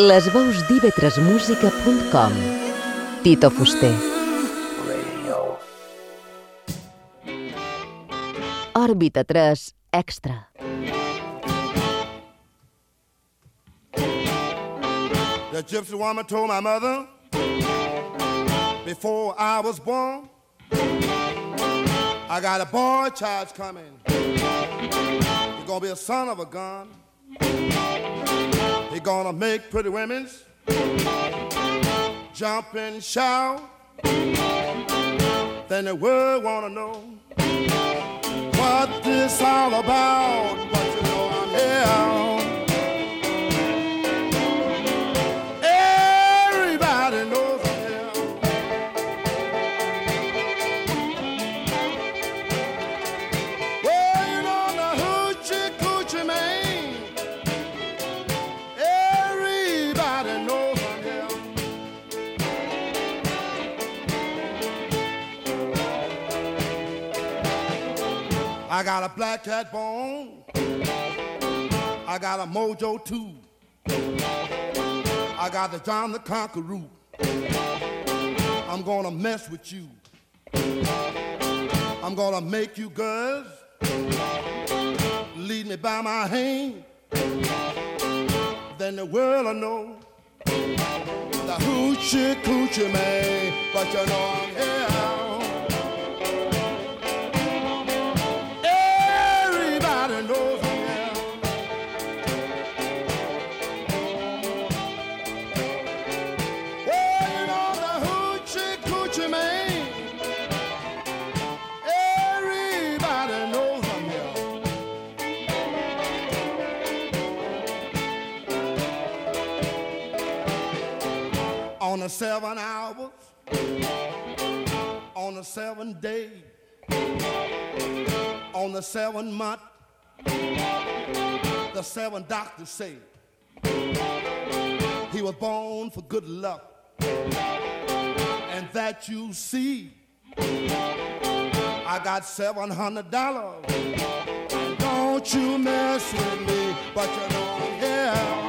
Les veus d'ivetresmusica.com Tito Fuster Òrbita 3 Extra The gypsy woman told my mother before I was born, I got a boy child's coming. He's gonna be a son of a gun. He's gonna make pretty women's jump and shout. Then the world wanna know what this all about. But you know I'm here. I got a black cat bone. I got a mojo too. I got the John the Conqueror. I'm gonna mess with you. I'm gonna make you girls lead me by my hand. Then the world will know the hoochie coochie man. But you know I'm here. The seven hours, on the seven day, on the seven month, the seven doctors say he was born for good luck. And that you see, I got seven hundred dollars. Don't you mess with me, but you know I'm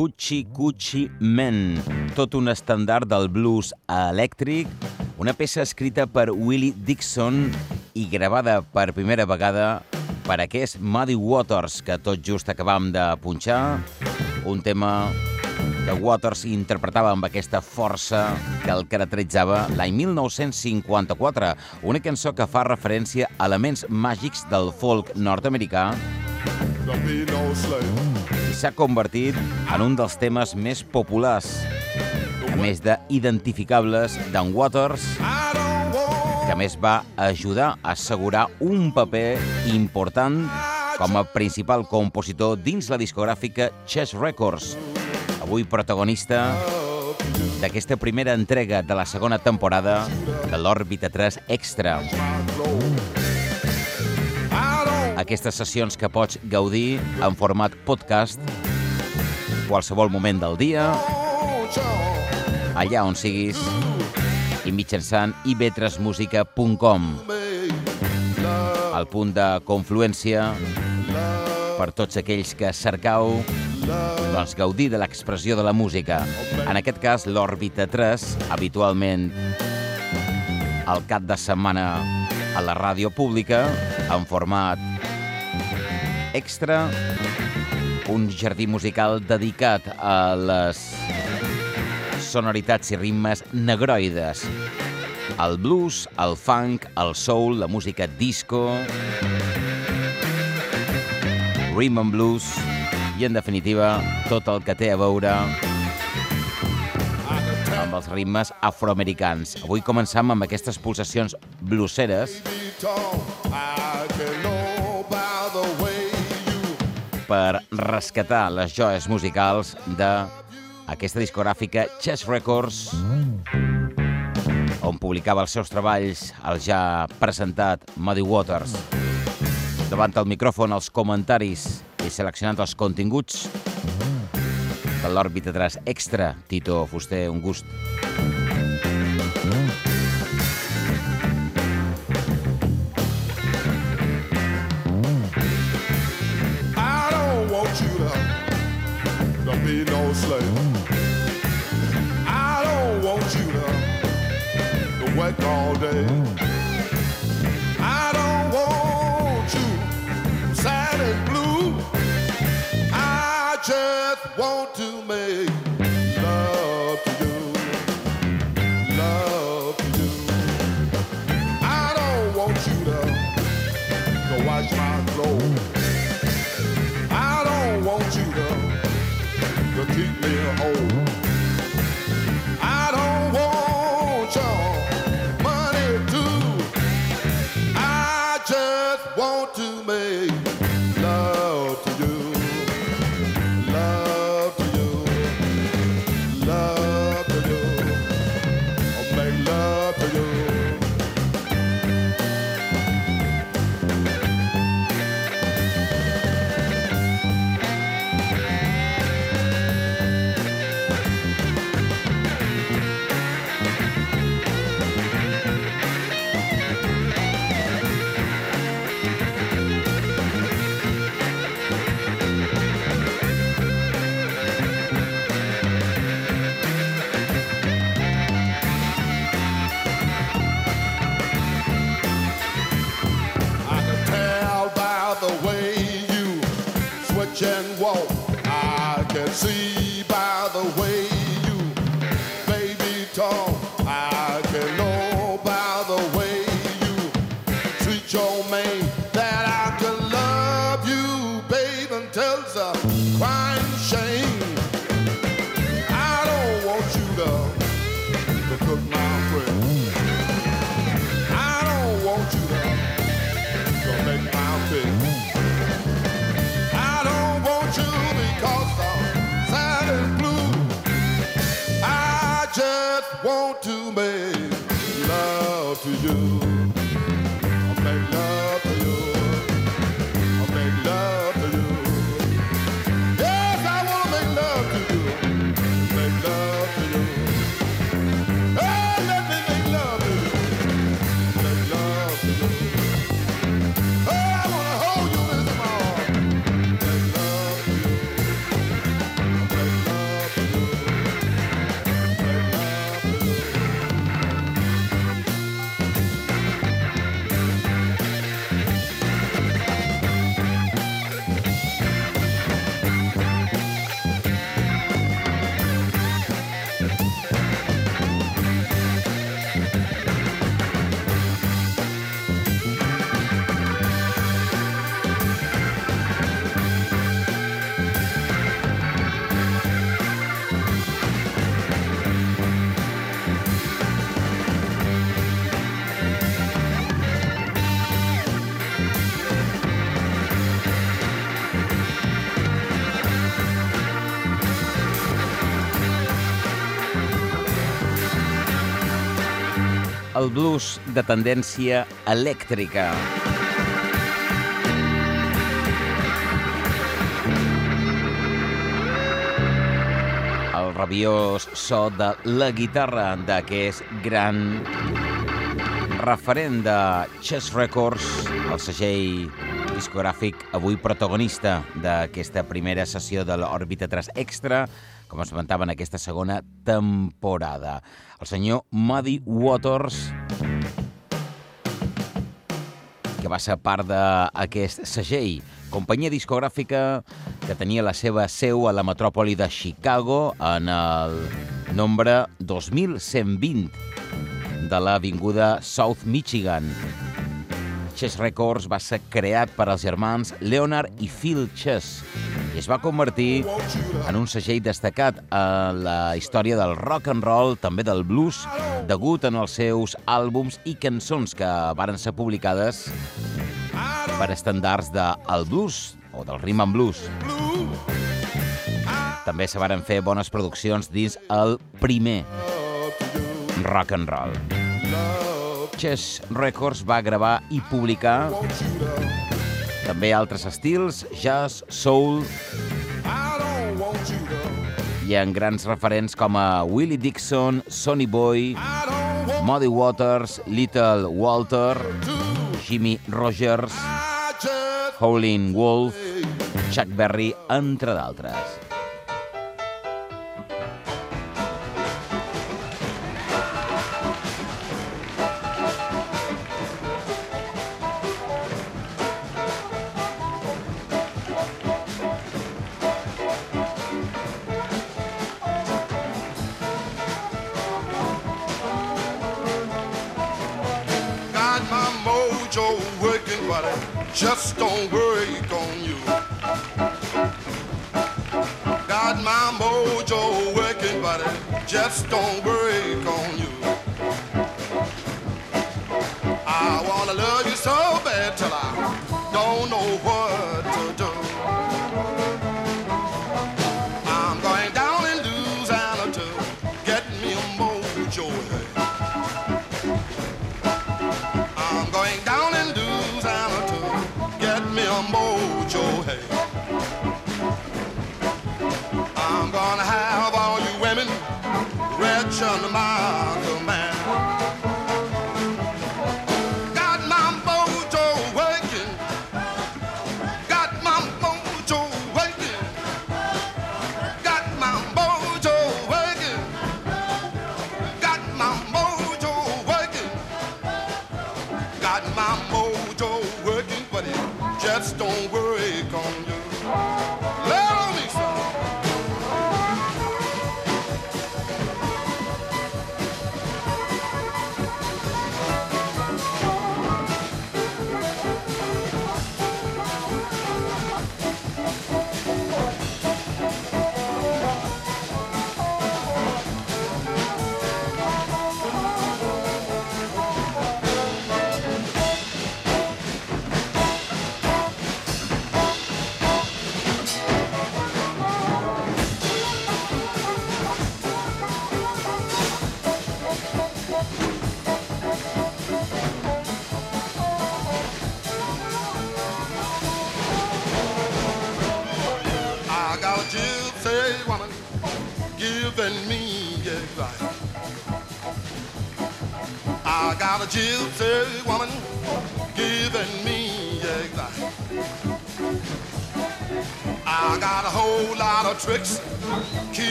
Hoochie Coochie Men, tot un estàndard del blues elèctric, una peça escrita per Willie Dixon i gravada per primera vegada per aquest Muddy Waters que tot just acabam de punxar, un tema que Waters interpretava amb aquesta força que el caracteritzava l'any 1954, una cançó que fa referència a elements màgics del folk nord-americà I s'ha convertit en un dels temes més populars, a més d'identificables d'en Waters, que més va ajudar a assegurar un paper important com a principal compositor dins la discogràfica Chess Records, avui protagonista d'aquesta primera entrega de la segona temporada de l'Òrbita 3 Extra. Aquestes sessions que pots gaudir en format podcast qualsevol moment del dia, allà on siguis, i mitjançant ivetresmusica.com, el punt de confluència per tots aquells que cercau doncs, gaudir de l'expressió de la música. En aquest cas, l'Òrbita 3, habitualment al cap de setmana a la ràdio pública, en format extra, un jardí musical dedicat a les sonoritats i ritmes negroides. El blues, el funk, el soul, la música disco, rhythm and blues i, en definitiva, tot el que té a veure amb els ritmes afroamericans. Avui començam amb aquestes pulsacions blueseres per rescatar les joies musicals de aquesta discogràfica Chess Records on publicava els seus treballs el ja presentat Muddy Waters. Davant el micròfon, els comentaris i seleccionant els continguts de l'òrbita 3 extra. Tito Fuster, un gust. I be no slave. I don't want you to work all day. El blues de tendència elèctrica. El rabiós so de la guitarra d'aquest gran referent de Chess Records, el segell discogràfic avui protagonista d'aquesta primera sessió de l'Òrbita 3 Extra, com es comentava en aquesta segona temporada. El senyor Muddy Waters, que va ser part d'aquest segell, companyia discogràfica que tenia la seva seu a la metròpoli de Chicago en el nombre 2120 de l'avinguda South Michigan. Chess Records va ser creat per als germans Leonard i Phil Chess i es va convertir en un segell destacat a la història del rock and roll, també del blues, degut en els seus àlbums i cançons que varen ser publicades per estandards del blues o del rhythm and blues. També se varen fer bones produccions dins el primer rock and roll. Chess Records va gravar i publicar també altres estils, jazz, soul i en grans referents com a Willie Dixon, Sonny Boy, Muddy Waters, Little Walter, Jimmy Rogers, Howlin' Wolf, Chuck Berry, entre d'altres.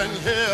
And here.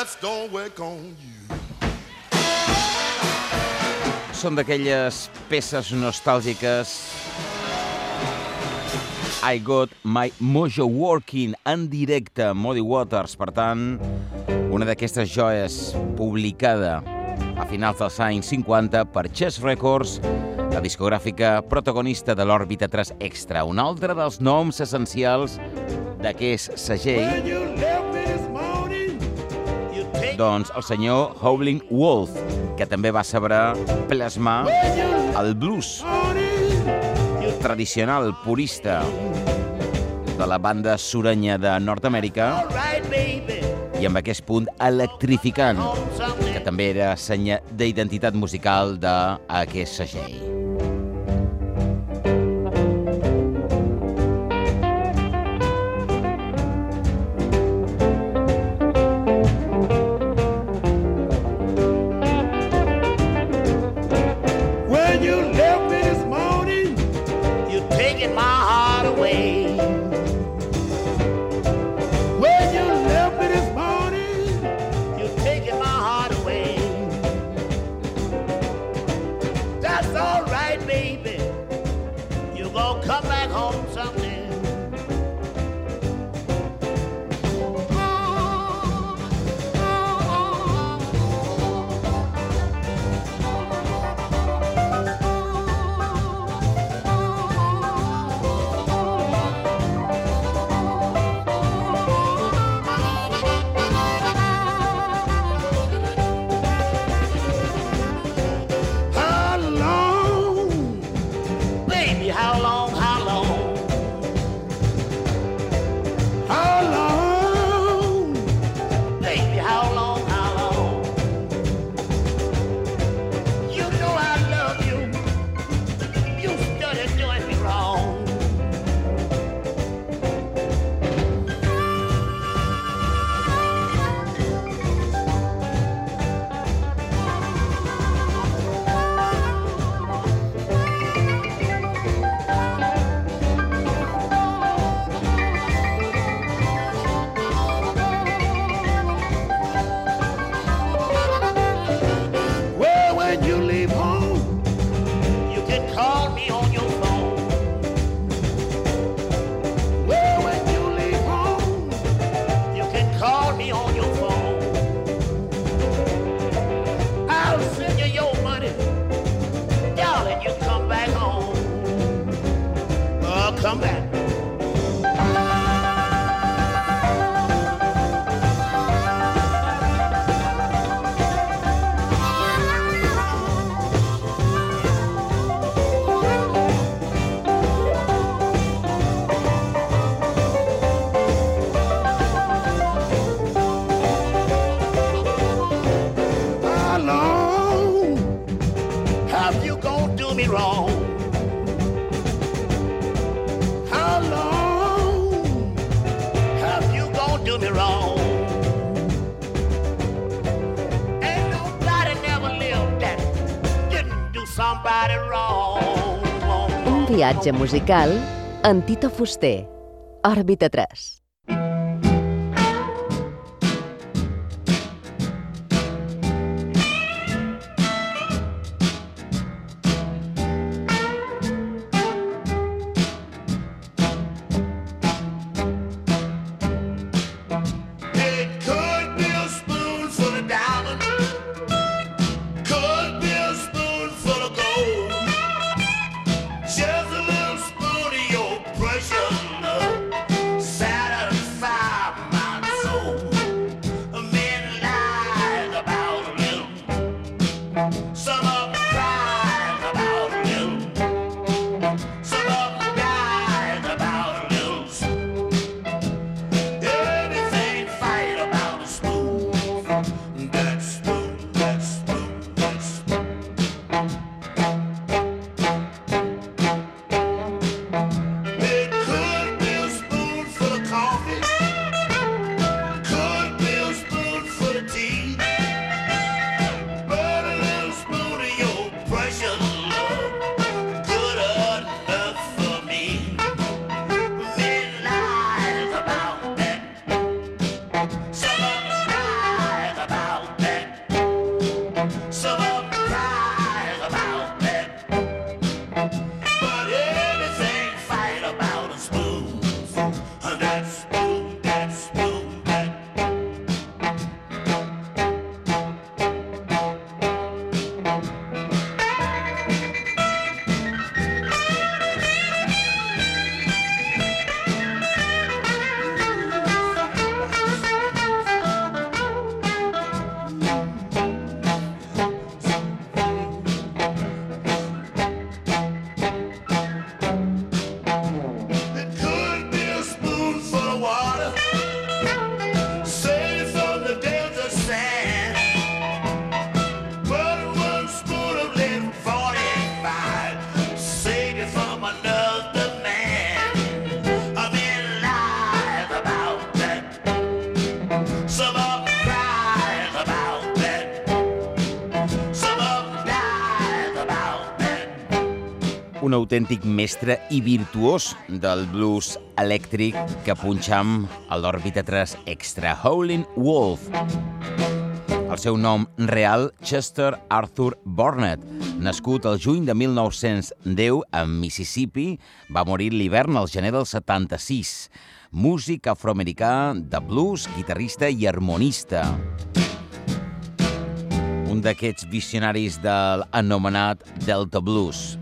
just don't work on you. Són d'aquelles peces nostàlgiques. I Got My Mojo Working en directe, Modi Waters, per tant, una d'aquestes joies publicada a finals dels anys 50 per Chess Records, la discogràfica protagonista de l'òrbita 3 Extra, un altre dels noms essencials d'aquest segell. Doncs el senyor Howling Wolf, que també va saber plasmar el blues tradicional, purista, de la banda surenya de Nord-Amèrica i amb aquest punt electrificant, que també era senya d'identitat musical d'aquest segell. viatge musical en Tito Fuster. Òrbita 3. Autèntic mestre i virtuós del blues elèctric que punxam a l'òrbita 3 Extra Howling Wolf. El seu nom real, Chester Arthur Burnett, nascut el juny de 1910 a Mississippi, va morir l'hivern al gener del 76. Músic afroamericà de blues, guitarrista i harmonista un d'aquests visionaris de l'anomenat Delta Blues.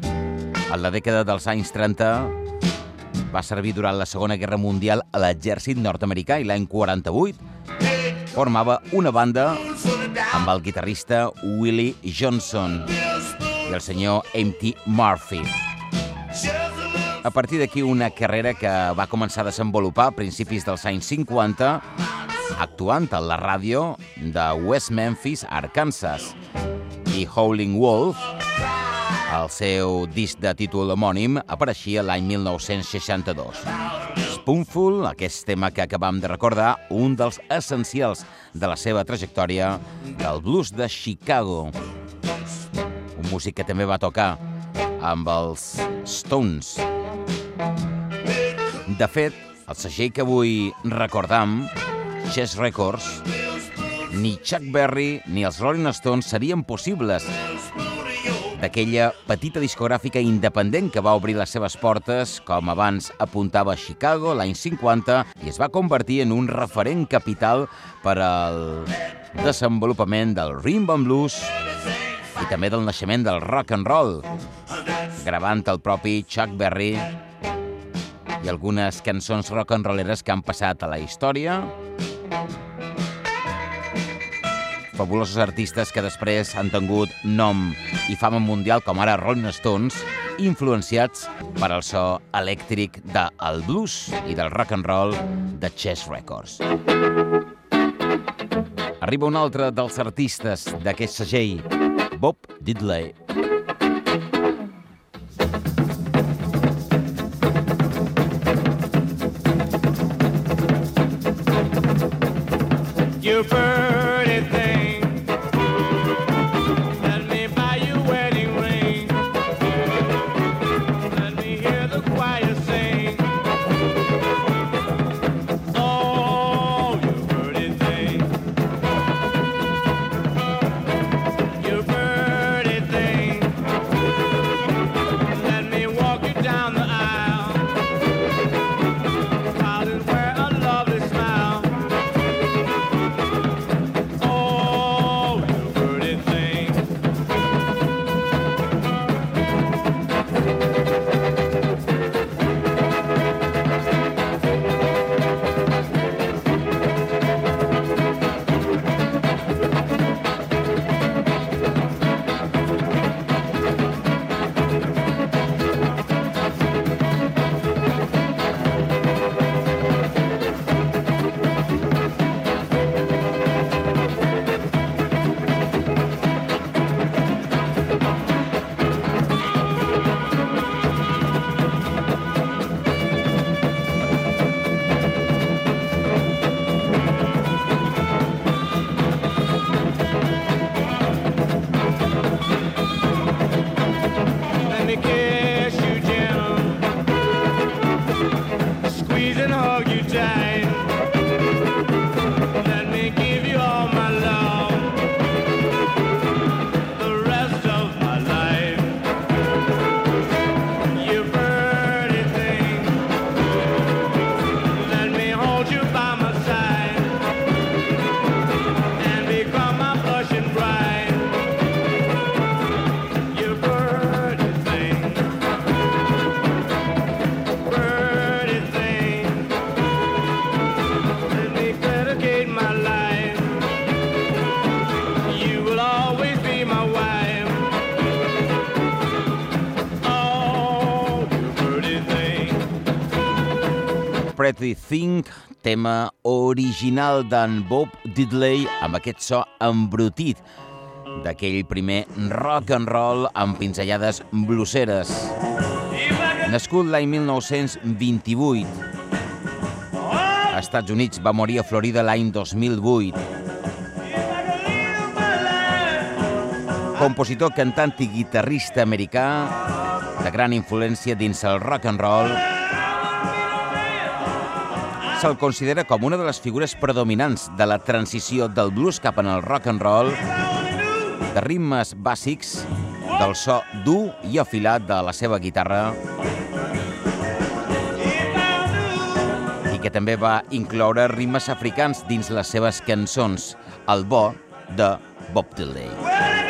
A la dècada dels anys 30 va servir durant la Segona Guerra Mundial a l'exèrcit nord-americà i l'any 48 formava una banda amb el guitarrista Willie Johnson i el senyor M.T. Murphy. A partir d'aquí una carrera que va començar a desenvolupar a principis dels anys 50 actuant a la ràdio de West Memphis, Arkansas. I Howling Wolf, el seu disc de títol homònim, apareixia l'any 1962. Spoonful, aquest tema que acabam de recordar, un dels essencials de la seva trajectòria del blues de Chicago. Un músic que també va tocar amb els Stones. De fet, el segell que avui recordam Chess Records, ni Chuck Berry ni els Rolling Stones serien possibles d'aquella petita discogràfica independent que va obrir les seves portes, com abans apuntava a Chicago l'any 50, i es va convertir en un referent capital per al desenvolupament del rhythm and blues i també del naixement del rock and roll, gravant el propi Chuck Berry i algunes cançons rock and rolleres que han passat a la història fabulosos artistes que després han tingut nom i fama mundial com ara Rolling Stones, influenciats per al so elèctric del blues i del rock and roll de Chess Records. Arriba un altre dels artistes d'aquest segell, Bob Diddley. You pretty Pretty Thing, tema original d'en Bob Diddley amb aquest so embrutit d'aquell primer rock and roll amb pinzellades bluseres. Nascut l'any 1928, als Estats Units va morir a Florida l'any 2008. Compositor, cantant i guitarrista americà de gran influència dins el rock and roll, se'l considera com una de les figures predominants de la transició del blues cap en el rock and roll, de ritmes bàsics, del so dur i afilat de la seva guitarra, i que també va incloure ritmes africans dins les seves cançons, el bo de Bob Dylan.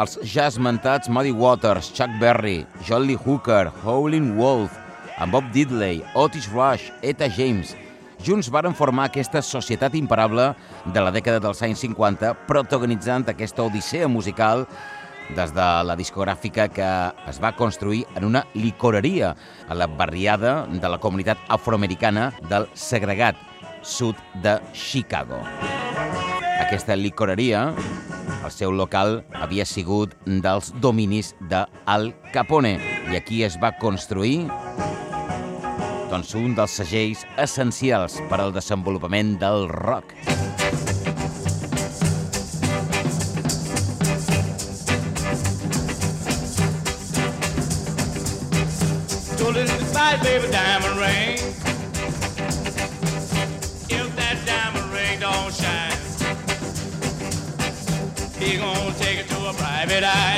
Els ja esmentats Muddy Waters, Chuck Berry, John Lee Hooker, Howlin' Wolf, en Bob Diddley, Otis Rush, Eta James, junts varen formar aquesta societat imparable de la dècada dels anys 50, protagonitzant aquesta odissea musical des de la discogràfica que es va construir en una licoreria a la barriada de la comunitat afroamericana del segregat sud de Chicago. Aquesta licoreria, el seu local, havia sigut dels dominis de Al Capone i aquí es va construir doncs, un dels segells essencials per al desenvolupament del rock. Decide, baby, diamond to a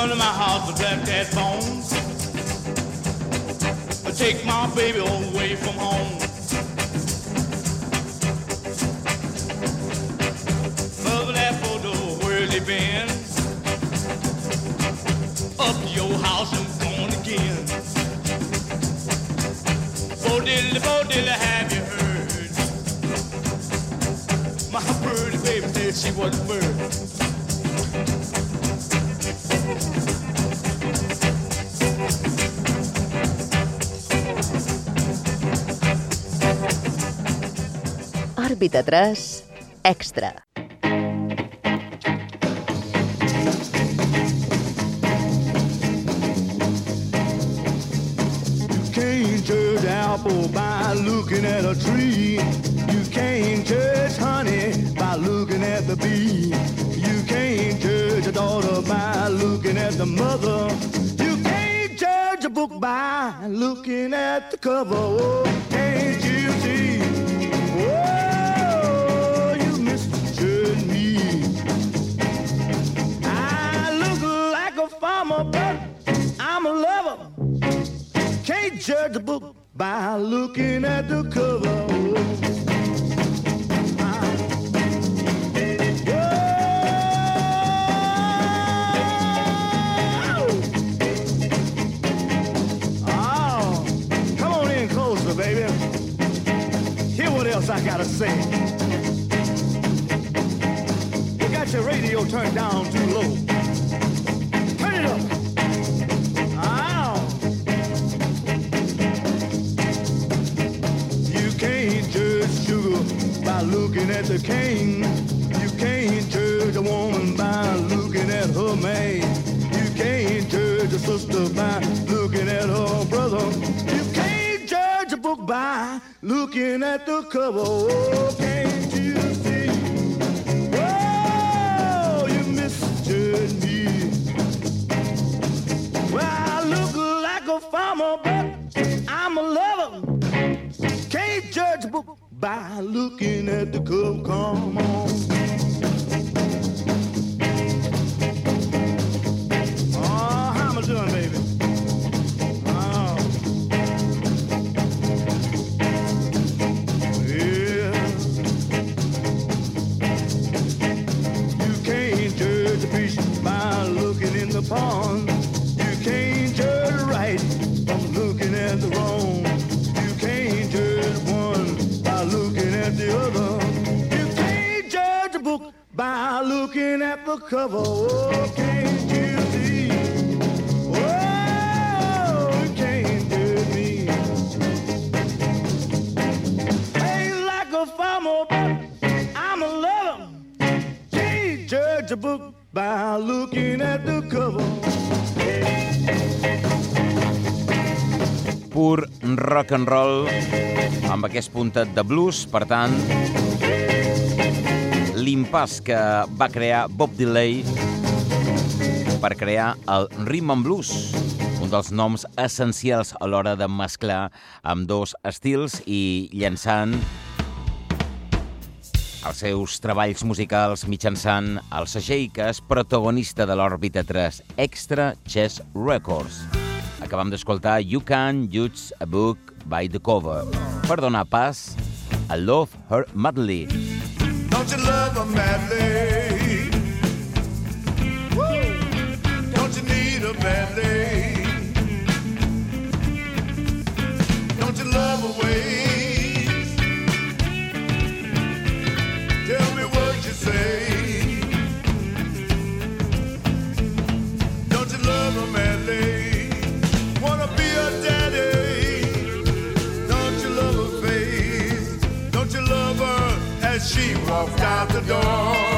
go to my house with black cat bones. Take my baby away from home. Òrbita 3, extra. Gotta say. You got your radio turned down rock and roll amb aquest puntet de blues, per tant, l'impàs que va crear Bob Dylan per crear el Rhythm and Blues, un dels noms essencials a l'hora de mesclar amb dos estils i llançant els seus treballs musicals mitjançant el segell que és protagonista de l'òrbita 3 Extra Chess Records. Acabam d'escoltar You Can Use a Book by the Cover. Perdona Paz, I Love Her Madly. Don't you love her madly? Woo! Don't you need her madly? walked out the door.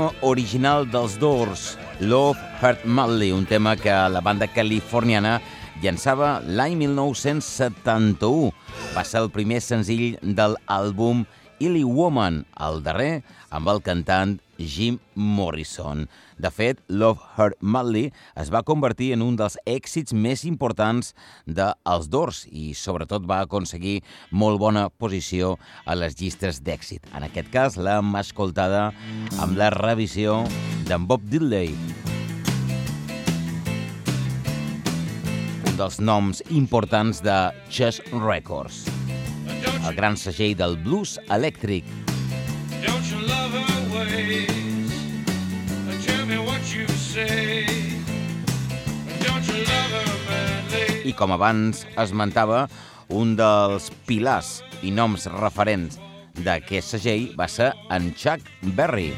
Tema original dels Doors, Love Hurt Madly, un tema que la banda californiana llançava l'any 1971. Va ser el primer senzill de l'àlbum Illy Woman, el darrer amb el cantant Jim Morrison. De fet, Love Her Madly es va convertir en un dels èxits més importants dels Doors i sobretot va aconseguir molt bona posició a les llistes d'èxit. En aquest cas l'hem escoltada amb la revisió d'en Bob Diddley. Un dels noms importants de Chess Records, el gran segell del blues elèctric. Don't you love her ways? Tell me what you say. Don't you love her? I com abans esmentava, un dels pilars i noms referents d'aquest segell va ser en Chuck Berry.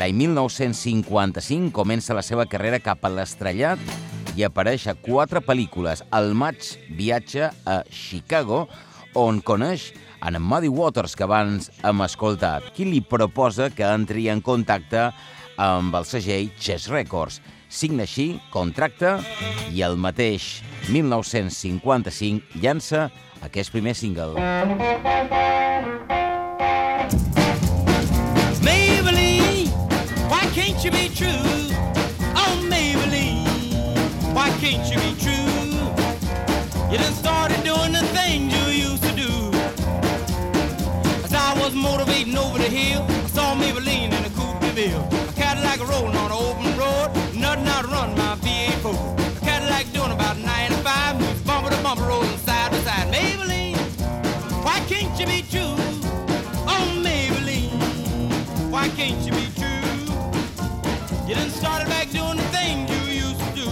L'any 1955 comença la seva carrera cap a l'estrellat i apareix a quatre pel·lícules. Al maig viatja a Chicago, on coneix en Muddy Waters, que abans hem escoltat, qui li proposa que entri en contacte amb el segell Chess Records. Signa així, contracte, i el mateix 1955 llança aquest primer single. Why can't you be true? Oh, Maybelline, why can't you be true? You done started hill, I saw Maybelline in a coupe de ville. A Cadillac rolling on an open road, nothing out run my V8 Ford. A Cadillac doing about 95, moves bumper to bumper, rolling side to side. Maybelline, why can't you be true? Oh, Maybelline, why can't you be true? You done started back doing the things you used to do.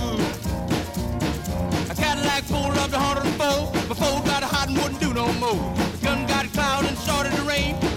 A Cadillac pulled up to 104 before it got hot and wouldn't do no more. The gun got cloud and started to rain.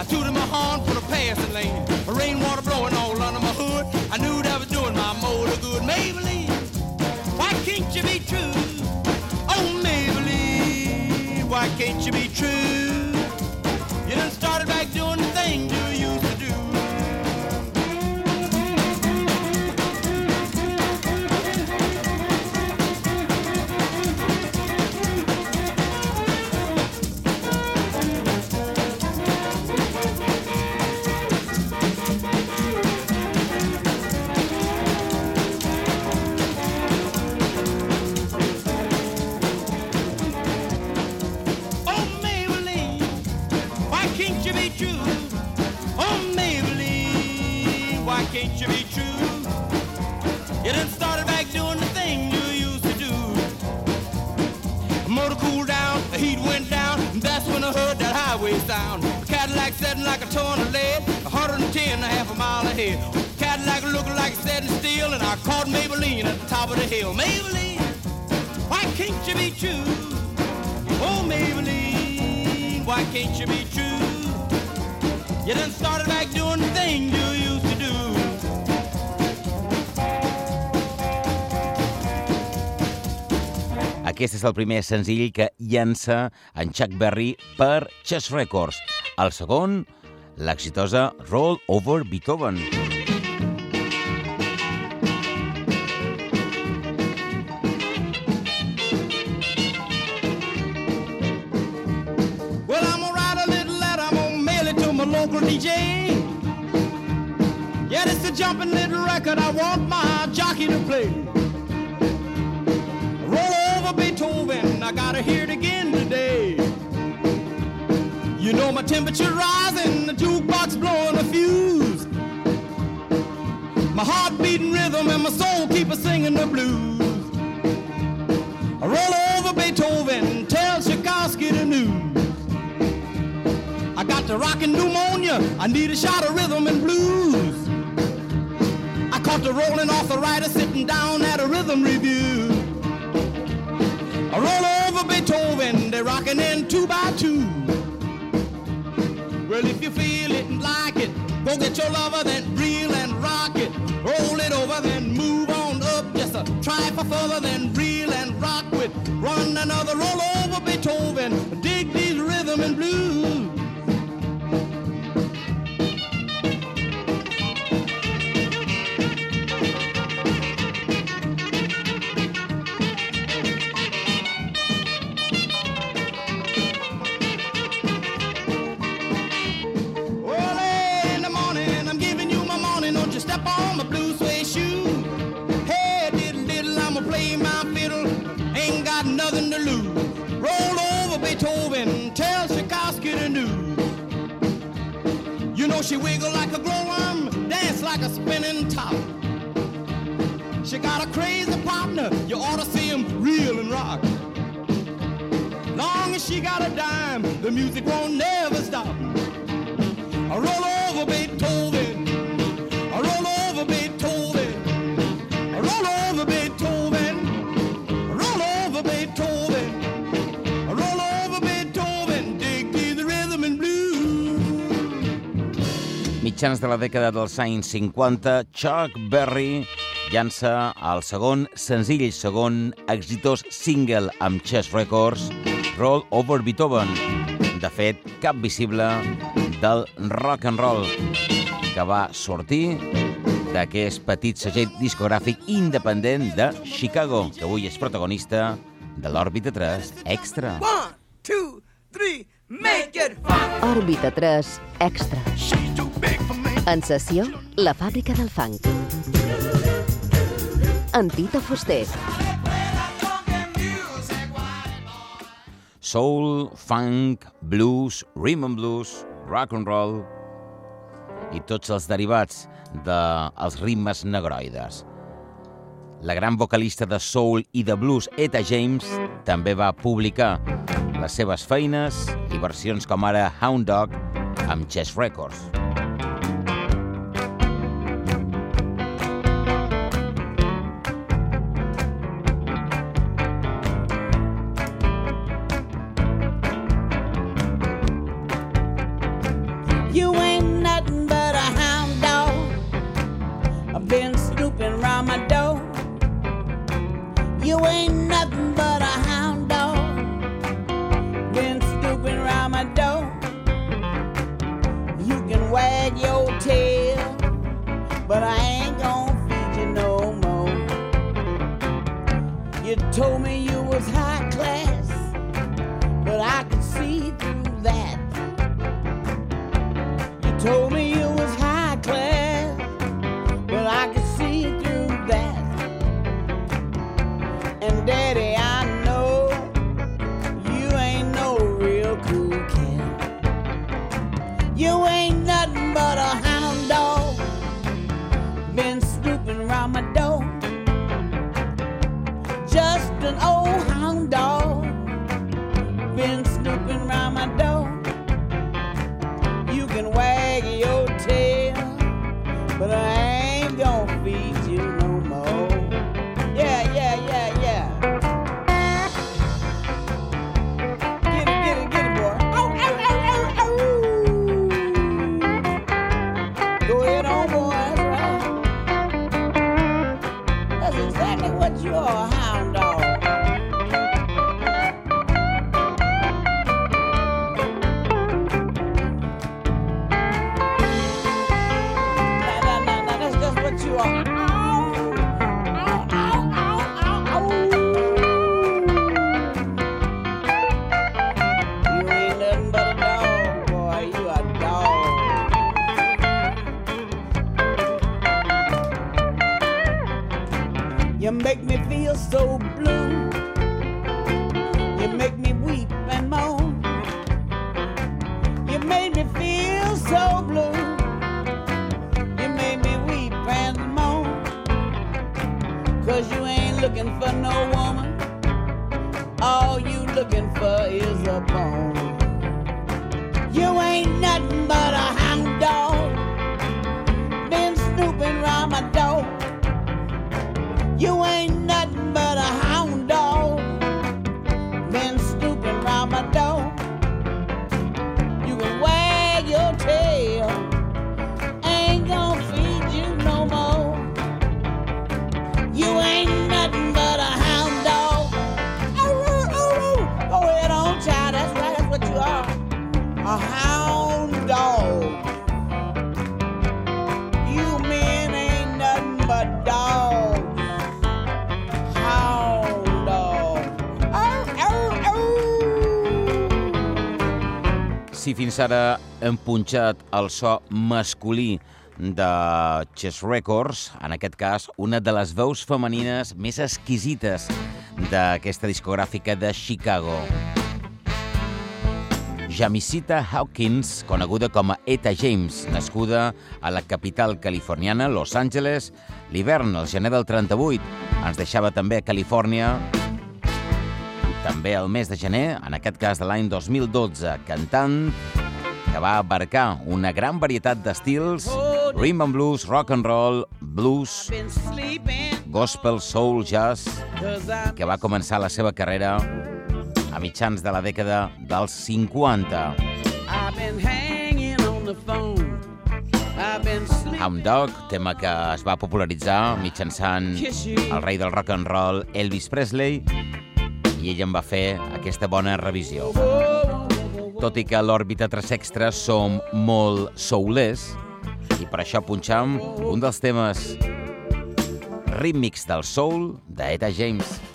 Can't you be true? You done started back doing the thing you used to do. Motor cooled down, the heat went down, that's when I heard that highway sound. Cadillac setting like a ton of lead, 110 and a half a mile ahead. Cadillac looking like it's setting still, and I caught Maybelline at the top of the hill. Maybelline, why can't you be true? Oh, Maybelline, why can't you be true? You done started back doing the thing you used to Aquest és el primer senzill que llança en Chuck Berry per Chess Records. El segon, l'exitosa Roll Over Beethoven. Local DJ. Yeah, it's a jumping little record I want my jockey to play. I gotta hear it again today. You know my temperature rising, the jukebox blowing a fuse. My heart beating rhythm and my soul keep a singing the blues. I roll over Beethoven, tell Tchaikovsky the news. I got the rockin' pneumonia. I need a shot of rhythm and blues. I caught the rolling arthritis sitting down at a rhythm review. I roll over Beethoven, they're rocking in two by two. Well, if you feel it and like it, go get your lover, then reel and rock it. Roll it over, then move on up. Just a try for further, then reel and rock with. Run another roll over Beethoven. Dig these rhythm and blues. She wiggle like a glowworm, dance like a spinning top. She got a crazy partner, you ought to see him reel and rock. Long as she got a dime, the music won't never stop. Roll over Beethoven, Mitjans de la dècada dels anys 50, Chuck Berry llança el segon senzill, segon exitós single amb Chess Records, Roll Over Beethoven. De fet, cap visible del rock and roll que va sortir d'aquest petit segell discogràfic independent de Chicago, que avui és protagonista de l'òrbita 3 Extra. One, two, three, make it fun. Òrbita 3 Extra. She's too. En sessió, la fàbrica del funk. En Tito Fuster. soul, funk, blues, rhythm and blues, rock and roll i tots els derivats dels ritmes negroides. La gran vocalista de soul i de blues, Eta James, també va publicar les seves feines i versions com ara Hound Dog amb Chess Records. si fins ara hem punxat el so masculí de Chess Records, en aquest cas una de les veus femenines més exquisites d'aquesta discogràfica de Chicago. Jamisita Hawkins, coneguda com a Eta James, nascuda a la capital californiana, Los Angeles, l'hivern, el gener del 38, ens deixava també a Califòrnia també el mes de gener, en aquest cas de l'any 2012, cantant que va abarcar una gran varietat d'estils, rhythm and blues, rock and roll, blues, gospel, soul, jazz, que va començar la seva carrera a mitjans de la dècada dels 50. Hound Dog, tema que es va popularitzar mitjançant el rei del rock and roll Elvis Presley, i ell em va fer aquesta bona revisió. Tot i que a l'òrbita tresextra som molt soulers, i per això punxam un dels temes rítmics del soul d'Eta James.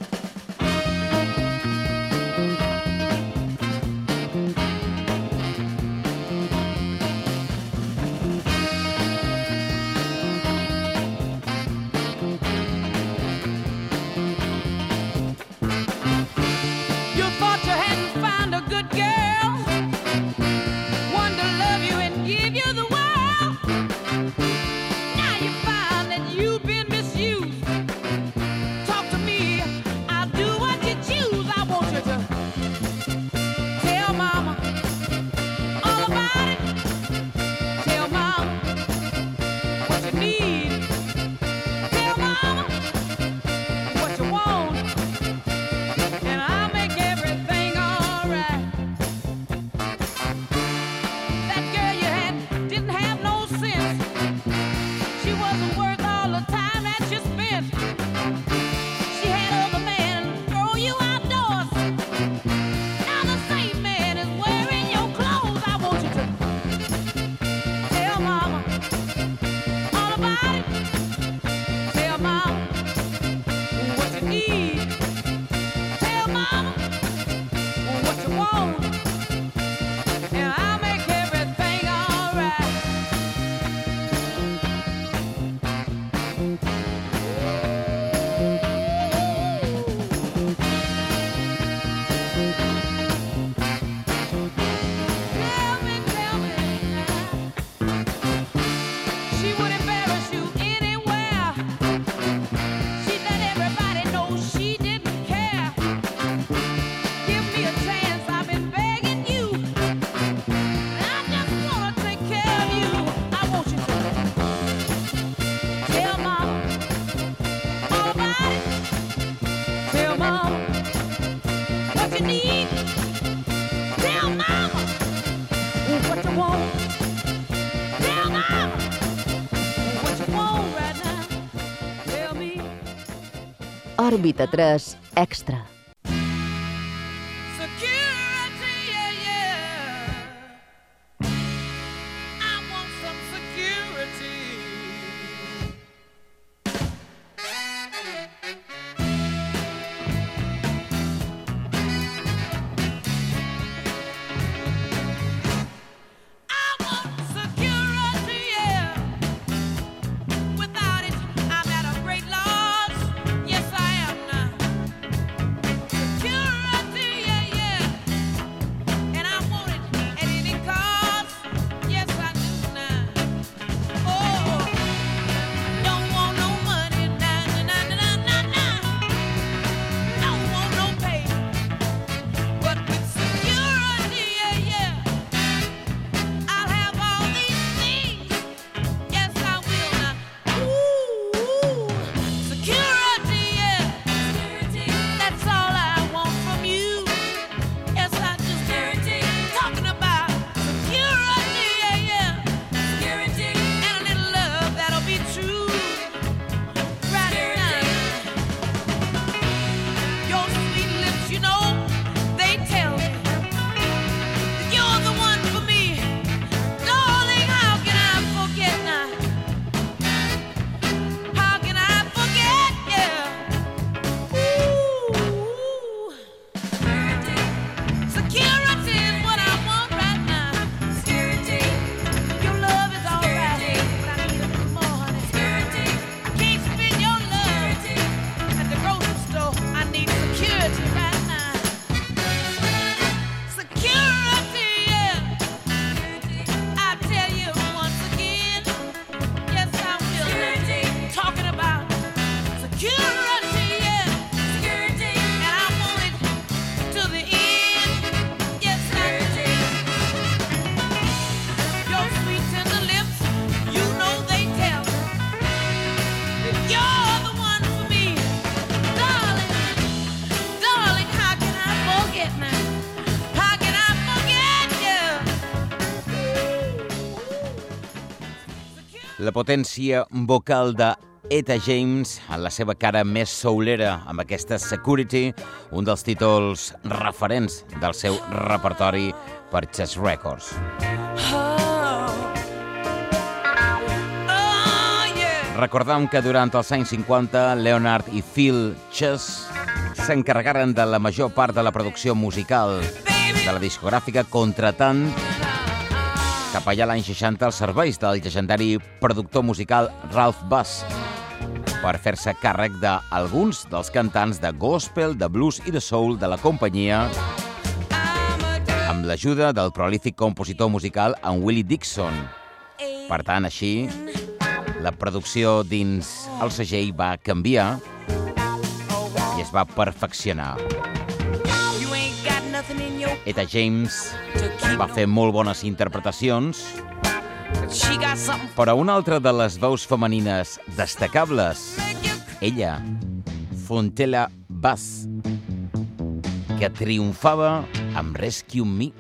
Girl. Òrbita 3 Extra. Potència vocal de Eta James en la seva cara més soulera amb aquesta Security, un dels títols referents del seu repertori per Chess Records. Recordam que durant els anys 50 Leonard i Phil Chess s'encarregaren de la major part de la producció musical de la discogràfica contratant cap allà l'any 60 els serveis del llegendari productor musical Ralph Bass per fer-se càrrec d'alguns dels cantants de gospel, de blues i de soul de la companyia amb l'ajuda del prolífic compositor musical en Willie Dixon. Per tant, així, la producció dins el segell va canviar i es va perfeccionar. Eta James va fer molt bones interpretacions, però una altra de les veus femenines destacables, ella, Fontella Bass, que triomfava amb Rescue Me.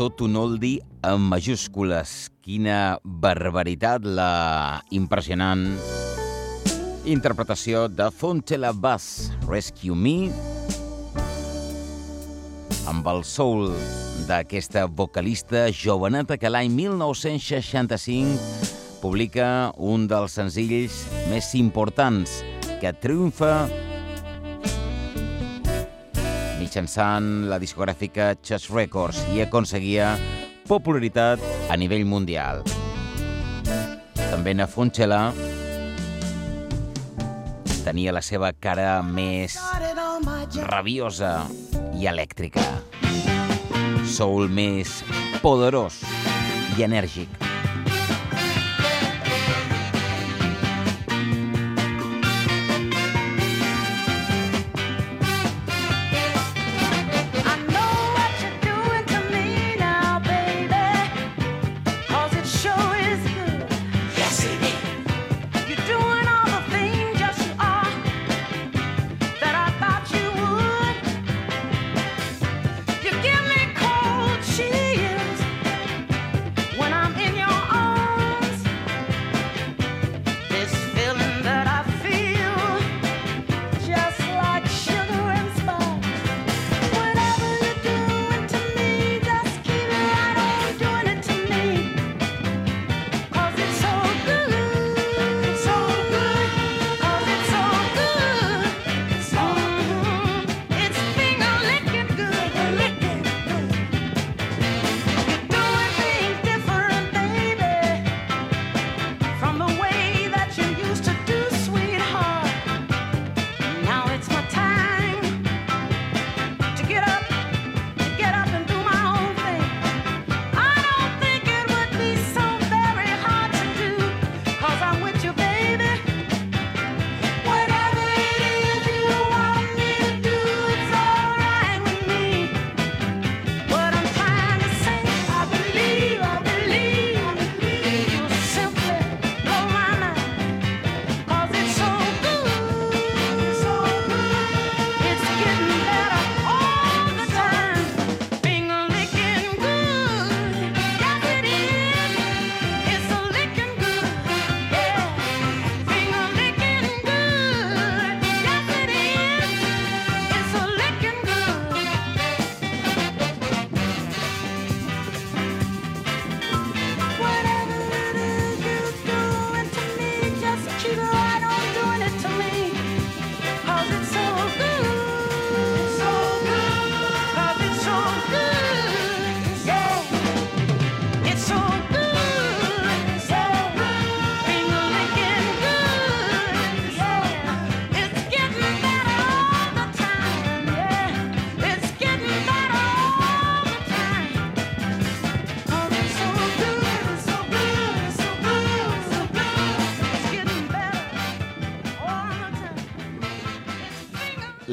Tot un oldie amb majúscules. Quina barbaritat la impressionant interpretació de Fontella Bass, Rescue Me, amb el soul d'aquesta vocalista joveneta que l'any 1965 publica un dels senzills més importants que triomfa mitjançant la discogràfica Chess Records i aconseguia popularitat a nivell mundial. També na Fonchela tenia la seva cara més rabiosa i elèctrica. Soul més poderós i enèrgic.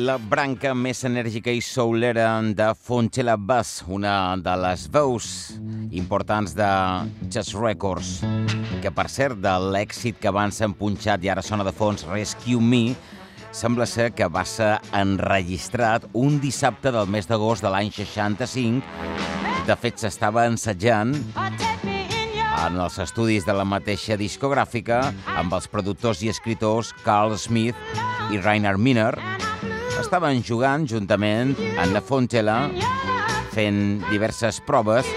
La branca més enèrgica i soulera de Fontella Bass, una de les veus importants de Just Records, que per cert de l'èxit que abans s'han punxat i ara sona de fons Rescue Me, sembla ser que va ser enregistrat un dissabte del mes d'agost de l'any 65. De fet, s'estava ensajant en els estudis de la mateixa discogràfica amb els productors i escriptors Carl Smith i Rainer Miner. Estaven jugant juntament amb la Fontella fent diverses proves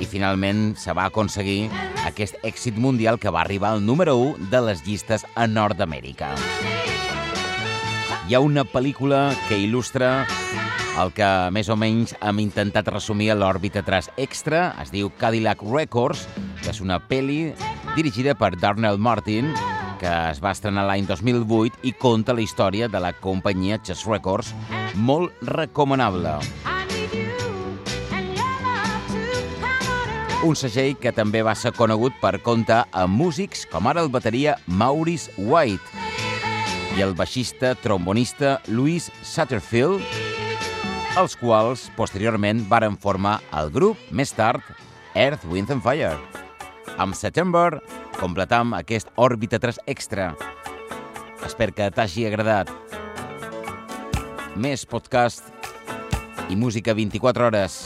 i finalment se va aconseguir aquest èxit mundial que va arribar al número 1 de les llistes a Nord-Amèrica. Hi ha una pel·lícula que il·lustra el que més o menys hem intentat resumir a l'òrbita 3 extra, es diu Cadillac Records, que és una pel·li dirigida per Darnell Martin, que es va estrenar l'any 2008 i conta la història de la companyia Chess Records, molt recomanable. Un segell que també va ser conegut per comptar amb músics com ara el bateria Maurice White i el baixista trombonista Louis Satterfield, els quals posteriorment varen formar el grup més tard Earth, Wind and Fire. Amb September completam aquest Òrbita 3 extra. Espero que t'hagi agradat. Més podcast i música 24 hores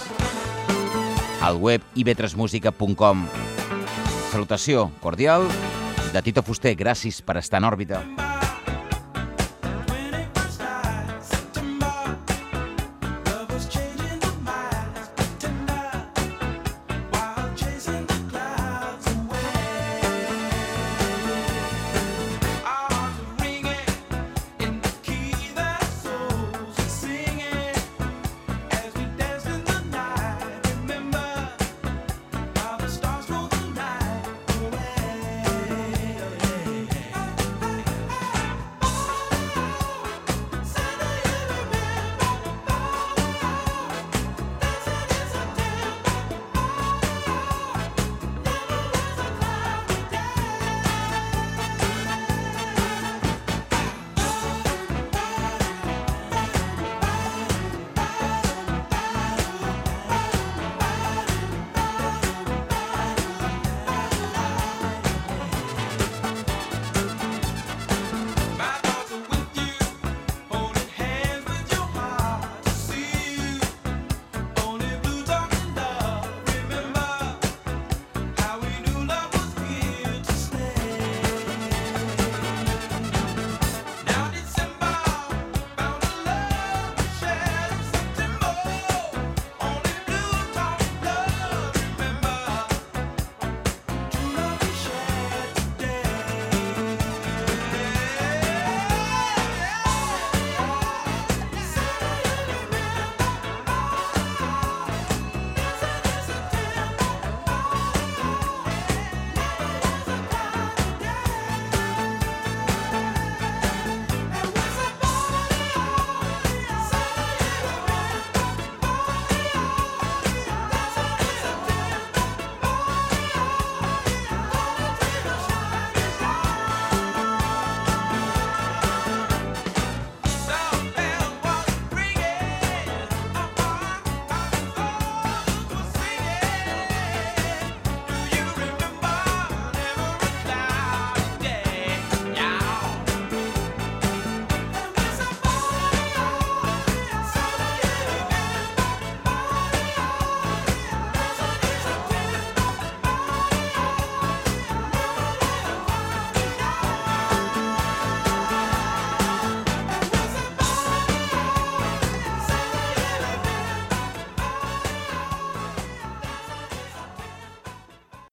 al web ib3musica.com. Salutació cordial de Tito Fuster. Gràcies per estar en òrbita.